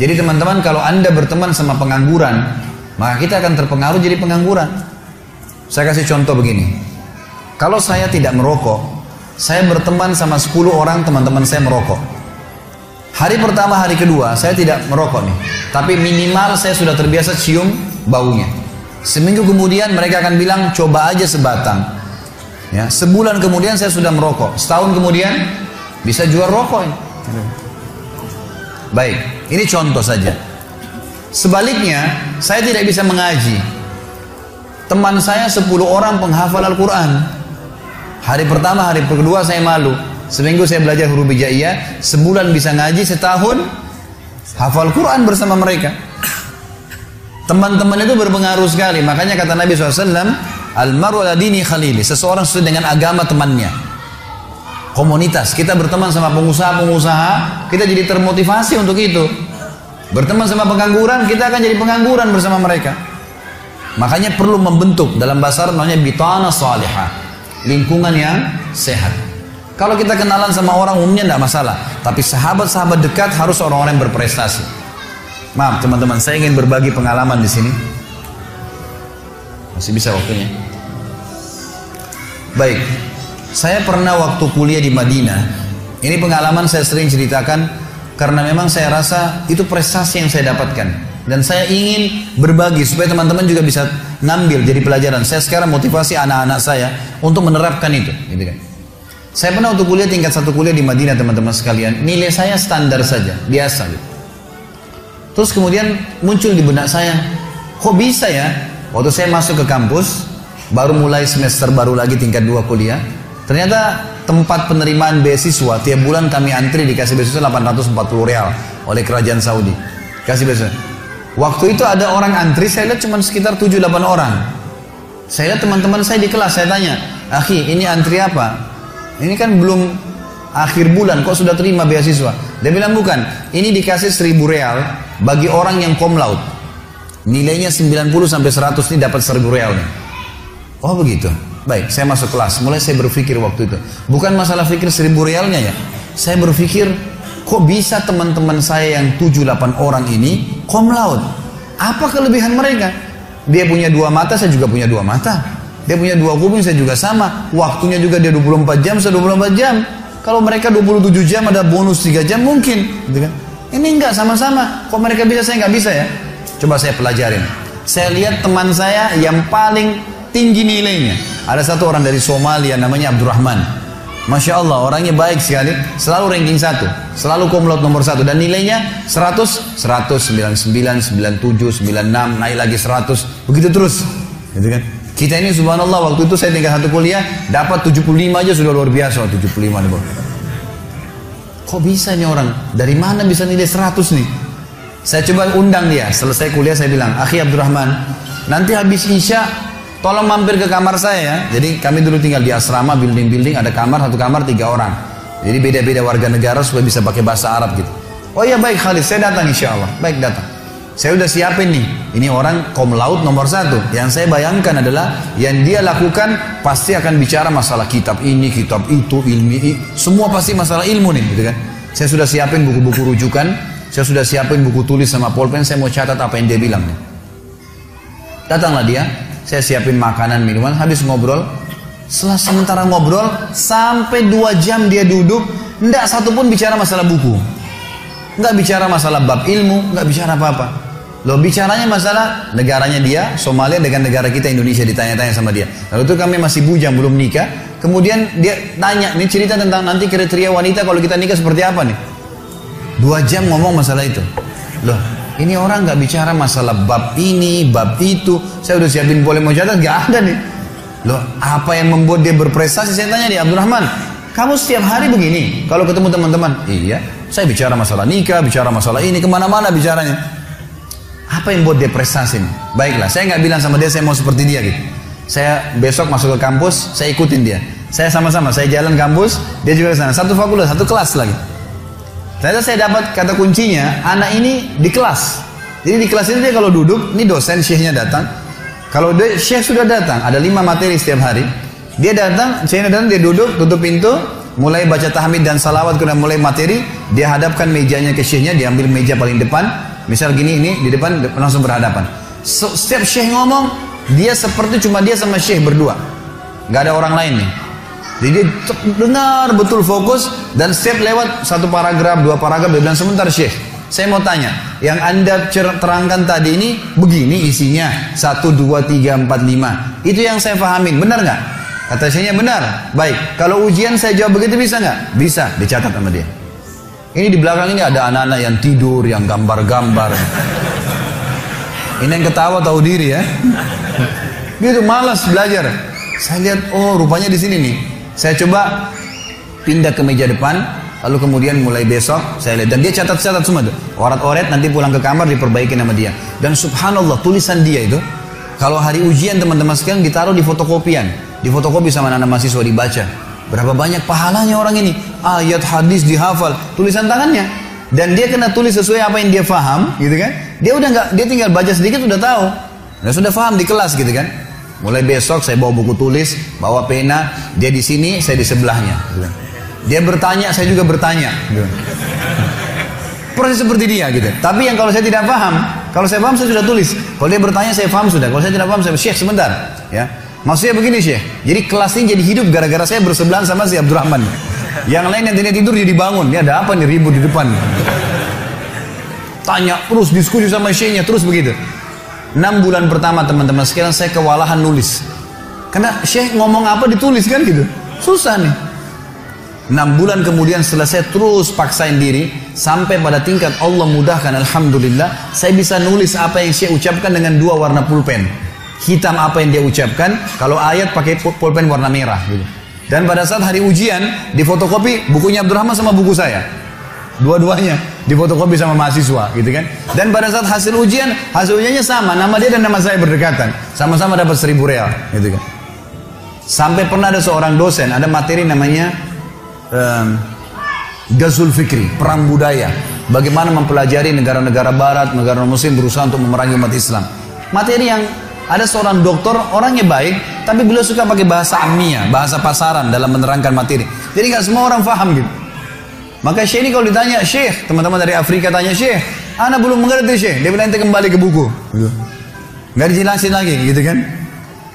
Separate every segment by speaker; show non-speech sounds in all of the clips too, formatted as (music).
Speaker 1: Jadi teman-teman kalau anda berteman sama pengangguran, maka kita akan terpengaruh jadi pengangguran. Saya kasih contoh begini. Kalau saya tidak merokok, saya berteman sama 10 orang teman-teman saya merokok. Hari pertama, hari kedua, saya tidak merokok nih. Tapi minimal saya sudah terbiasa cium baunya. Seminggu kemudian mereka akan bilang, coba aja sebatang. Ya, sebulan kemudian saya sudah merokok. Setahun kemudian bisa jual rokok ini. Baik, ini contoh saja. Sebaliknya, saya tidak bisa mengaji. Teman saya 10 orang penghafal Al-Quran. Hari pertama, hari kedua saya malu. Seminggu saya belajar huruf hijaiyah, sebulan bisa ngaji, setahun hafal Quran bersama mereka. Teman-teman itu berpengaruh sekali. Makanya kata Nabi SAW, Al-maru khalili. Seseorang sesuai dengan agama temannya. Komunitas. Kita berteman sama pengusaha-pengusaha, kita jadi termotivasi untuk itu. Berteman sama pengangguran, kita akan jadi pengangguran bersama mereka. Makanya perlu membentuk dalam bahasa namanya bitana salihah. Lingkungan yang sehat. Kalau kita kenalan sama orang umumnya tidak masalah. Tapi sahabat-sahabat dekat harus orang-orang yang berprestasi. Maaf teman-teman, saya ingin berbagi pengalaman di sini. Masih bisa waktunya. Baik, saya pernah waktu kuliah di Madinah. Ini pengalaman saya sering ceritakan karena memang saya rasa itu prestasi yang saya dapatkan dan saya ingin berbagi supaya teman-teman juga bisa ngambil jadi pelajaran. Saya sekarang motivasi anak-anak saya untuk menerapkan itu, gitu kan. Saya pernah untuk kuliah tingkat satu kuliah di Madinah teman-teman sekalian. Nilai saya standar saja, biasa. Gitu. Terus kemudian muncul di benak saya, kok bisa ya? Waktu saya masuk ke kampus, baru mulai semester baru lagi tingkat dua kuliah, ternyata tempat penerimaan beasiswa tiap bulan kami antri dikasih beasiswa 840 real oleh kerajaan Saudi. Kasih beasiswa. Waktu itu ada orang antri, saya lihat cuma sekitar 7-8 orang. Saya lihat teman-teman saya di kelas, saya tanya, Akhi, ini antri apa? Ini kan belum akhir bulan, kok sudah terima beasiswa? Dia bilang bukan, ini dikasih 1000 real bagi orang yang kom laut. Nilainya 90 sampai 100 ini dapat 1000 real nih. Oh begitu. Baik, saya masuk kelas. Mulai saya berpikir waktu itu. Bukan masalah pikir 1000 realnya ya. Saya berpikir, kok bisa teman-teman saya yang 7-8 orang ini kom laut? Apa kelebihan mereka? Dia punya dua mata, saya juga punya dua mata. Dia punya dua kuping, saya juga sama. Waktunya juga dia 24 jam, saya 24 jam. Kalau mereka 27 jam ada bonus 3 jam mungkin, gitu kan? Ini enggak sama-sama. Kok mereka bisa saya nggak bisa ya? Coba saya pelajarin. Saya lihat teman saya yang paling tinggi nilainya. Ada satu orang dari Somalia namanya Abdurrahman. Masya Allah orangnya baik sekali. Selalu ranking satu. Selalu komlot nomor satu. Dan nilainya 100, 100, 99, 97, 96, naik lagi 100. Begitu terus. Gitu kan? Kita ini subhanallah waktu itu saya tinggal satu kuliah dapat 75 aja sudah luar biasa 75 nih bro. Kok bisa nih orang? Dari mana bisa nilai 100 nih? Saya coba undang dia. Selesai kuliah saya bilang, Akhi Abdurrahman, nanti habis Isya tolong mampir ke kamar saya ya. Jadi kami dulu tinggal di asrama, building-building, ada kamar, satu kamar tiga orang. Jadi beda-beda warga negara supaya bisa pakai bahasa Arab gitu. Oh iya baik Khalid, saya datang insya Allah. Baik datang. Saya udah siapin nih. Ini orang kom laut nomor satu. Yang saya bayangkan adalah yang dia lakukan pasti akan bicara masalah kitab ini, kitab itu, ilmi, semua pasti masalah ilmu nih, gitu kan? Saya sudah siapin buku-buku rujukan, saya sudah siapin buku tulis sama pulpen, saya mau catat apa yang dia bilang nih. Datanglah dia, saya siapin makanan, minuman, habis ngobrol. Setelah sementara ngobrol, sampai dua jam dia duduk, ndak satupun bicara masalah buku. Nggak bicara masalah bab ilmu, nggak bicara apa-apa. Loh bicaranya masalah negaranya dia, Somalia dengan negara kita Indonesia ditanya-tanya sama dia. Lalu itu kami masih bujang belum nikah. Kemudian dia tanya, ini cerita tentang nanti kriteria wanita kalau kita nikah seperti apa nih? Dua jam ngomong masalah itu. Loh, ini orang nggak bicara masalah bab ini, bab itu. Saya udah siapin boleh mau catat, nggak ada nih. Loh, apa yang membuat dia berprestasi? Saya tanya dia, Abdurrahman, kamu setiap hari begini, kalau ketemu teman-teman, iya, saya bicara masalah nikah, bicara masalah ini, ke mana-mana bicaranya. Apa yang buat dia prestasi nih? Baiklah, saya nggak bilang sama dia saya mau seperti dia gitu. Saya besok masuk ke kampus, saya ikutin dia. Saya sama-sama, saya jalan kampus, dia juga sana. Satu fakultas, satu kelas lagi. Ternyata saya dapat kata kuncinya, anak ini di kelas. Jadi di kelas ini dia kalau duduk, ini dosen syekhnya datang. Kalau dia, syekh sudah datang, ada lima materi setiap hari. Dia datang, syekhnya datang, dia duduk, tutup pintu, mulai baca tahmid dan salawat, kemudian mulai materi, dia hadapkan mejanya ke syekhnya, dia ambil meja paling depan, misal gini ini di depan langsung berhadapan. Setiap syekh ngomong, dia seperti cuma dia sama syekh berdua. Nggak ada orang lain nih. Jadi dia dengar betul fokus dan setiap lewat satu paragraf, dua paragraf dia sebentar syekh. Saya mau tanya, yang anda terangkan tadi ini begini isinya satu dua tiga empat lima. Itu yang saya pahamin, benar nggak? Kata syekhnya benar. Baik, kalau ujian saya jawab begitu bisa nggak? Bisa, dicatat sama dia. Ini di belakang ini ada anak-anak yang tidur, yang gambar-gambar. Ini yang ketawa tahu diri ya. Gitu malas belajar. Saya lihat, oh rupanya di sini nih. Saya coba pindah ke meja depan, lalu kemudian mulai besok saya lihat dan dia catat-catat semua tuh. Orat-oret nanti pulang ke kamar diperbaiki nama dia. Dan subhanallah tulisan dia itu kalau hari ujian teman-teman sekalian ditaruh di fotokopian, di fotokopi sama anak, -anak mahasiswa dibaca. Berapa banyak pahalanya orang ini? Ayat hadis dihafal, tulisan tangannya. Dan dia kena tulis sesuai apa yang dia faham, gitu kan? Dia udah nggak, dia tinggal baca sedikit udah tahu. Dan sudah faham di kelas, gitu kan? Mulai besok saya bawa buku tulis, bawa pena, dia di sini, saya di sebelahnya. Dia bertanya, saya juga bertanya. Proses seperti dia gitu. Tapi yang kalau saya tidak paham, kalau saya paham saya sudah tulis. Kalau dia bertanya saya paham sudah. Kalau saya tidak paham saya Syekh sebentar, ya. Maksudnya begini Syekh, jadi kelas ini jadi hidup gara-gara saya bersebelahan sama si Abdurrahman. Yang lain yang tidak tidur jadi bangun. Ini ada apa nih ribut di depan? Tanya terus diskusi sama Syekhnya terus begitu. Enam bulan pertama teman-teman sekalian saya kewalahan nulis. Karena Syekh ngomong apa ditulis kan gitu. Susah nih. Enam bulan kemudian setelah saya terus paksain diri sampai pada tingkat Allah mudahkan Alhamdulillah saya bisa nulis apa yang Syekh ucapkan dengan dua warna pulpen hitam apa yang dia ucapkan, kalau ayat pakai pulpen warna merah gitu. Dan pada saat hari ujian di fotokopi bukunya Abdurrahman sama buku saya. Dua-duanya di fotokopi sama mahasiswa gitu kan. Dan pada saat hasil ujian, hasil ujiannya sama, nama dia dan nama saya berdekatan. Sama-sama dapat seribu real gitu kan. Sampai pernah ada seorang dosen, ada materi namanya um, Gazul Fikri, perang budaya. Bagaimana mempelajari negara-negara barat, negara muslim berusaha untuk memerangi umat Islam. Materi yang ada seorang dokter, orangnya baik, tapi beliau suka pakai bahasa amia, bahasa pasaran dalam menerangkan materi. Jadi nggak semua orang paham gitu. Maka Syekh ini kalau ditanya, Syekh, teman-teman dari Afrika tanya Syekh, Ana belum mengerti Syekh. Dia bilang kembali ke buku. Gitu. Nggak dijelasin lagi gitu kan.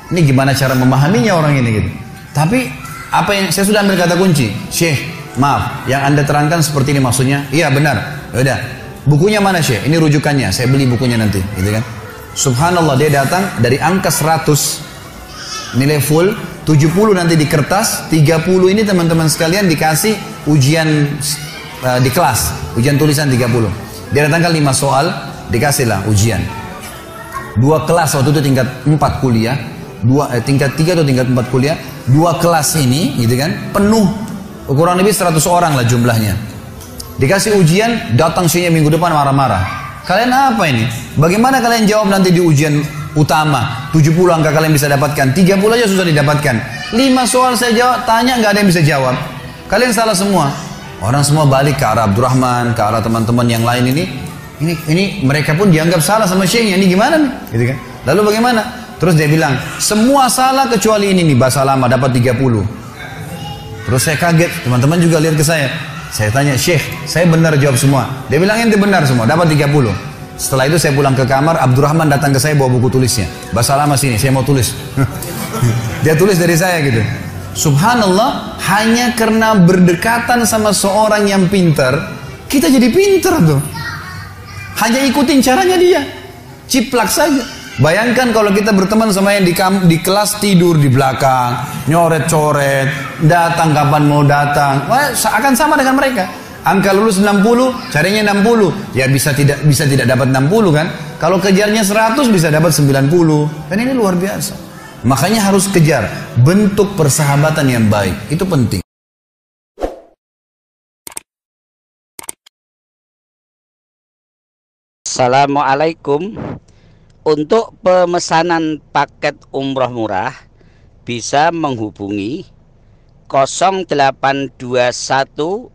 Speaker 1: Ini gimana cara memahaminya orang ini gitu. Tapi apa yang saya sudah ambil kata kunci, Syekh, maaf, yang anda terangkan seperti ini maksudnya? Iya benar. Ya udah, bukunya mana Syekh? Ini rujukannya. Saya beli bukunya nanti, gitu kan? Subhanallah dia datang dari angka 100 nilai full 70 nanti di kertas 30 ini teman-teman sekalian dikasih ujian uh, di kelas ujian tulisan 30 dia datangkan 5 soal dikasihlah ujian. Dua kelas waktu itu tingkat 4 kuliah dua eh, tingkat 3 atau tingkat 4 kuliah dua kelas ini gitu kan penuh. Ukuran lebih 100 orang lah jumlahnya. Dikasih ujian datang sini minggu depan marah-marah. Kalian apa ini? Bagaimana kalian jawab nanti di ujian utama? 70 angka kalian bisa dapatkan, 30 aja susah didapatkan. 5 soal saya jawab, tanya nggak ada yang bisa jawab. Kalian salah semua. Orang semua balik ke arah Abdurrahman, ke arah teman-teman yang lain ini. Ini ini mereka pun dianggap salah sama syekhnya. Ini gimana nih? Gitu kan? Lalu bagaimana? Terus dia bilang, semua salah kecuali ini nih bahasa lama dapat 30. Terus saya kaget, teman-teman juga lihat ke saya. Saya tanya, Syekh, saya benar jawab semua. Dia bilang ente benar semua, dapat 30. Setelah itu saya pulang ke kamar, Abdurrahman datang ke saya bawa buku tulisnya. Bahasa lama sini, saya mau tulis. (laughs) Dia tulis dari saya gitu. Subhanallah, hanya karena berdekatan sama seorang yang pintar, kita jadi pintar tuh. Hanya ikutin caranya dia. Ciplak saja. Bayangkan kalau kita berteman sama yang di, di kelas tidur di belakang, nyoret-coret, datang kapan mau datang, Wah, akan sama dengan mereka. Angka lulus 60, carinya 60. Ya bisa tidak bisa tidak dapat 60 kan? Kalau kejarnya 100 bisa dapat 90. Kan ini luar biasa. Makanya harus kejar bentuk persahabatan yang baik. Itu penting.
Speaker 2: Assalamualaikum untuk pemesanan paket umroh murah bisa menghubungi 0821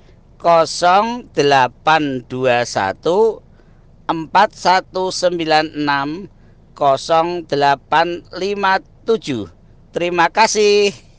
Speaker 2: 0821 4196 0857 Terima kasih.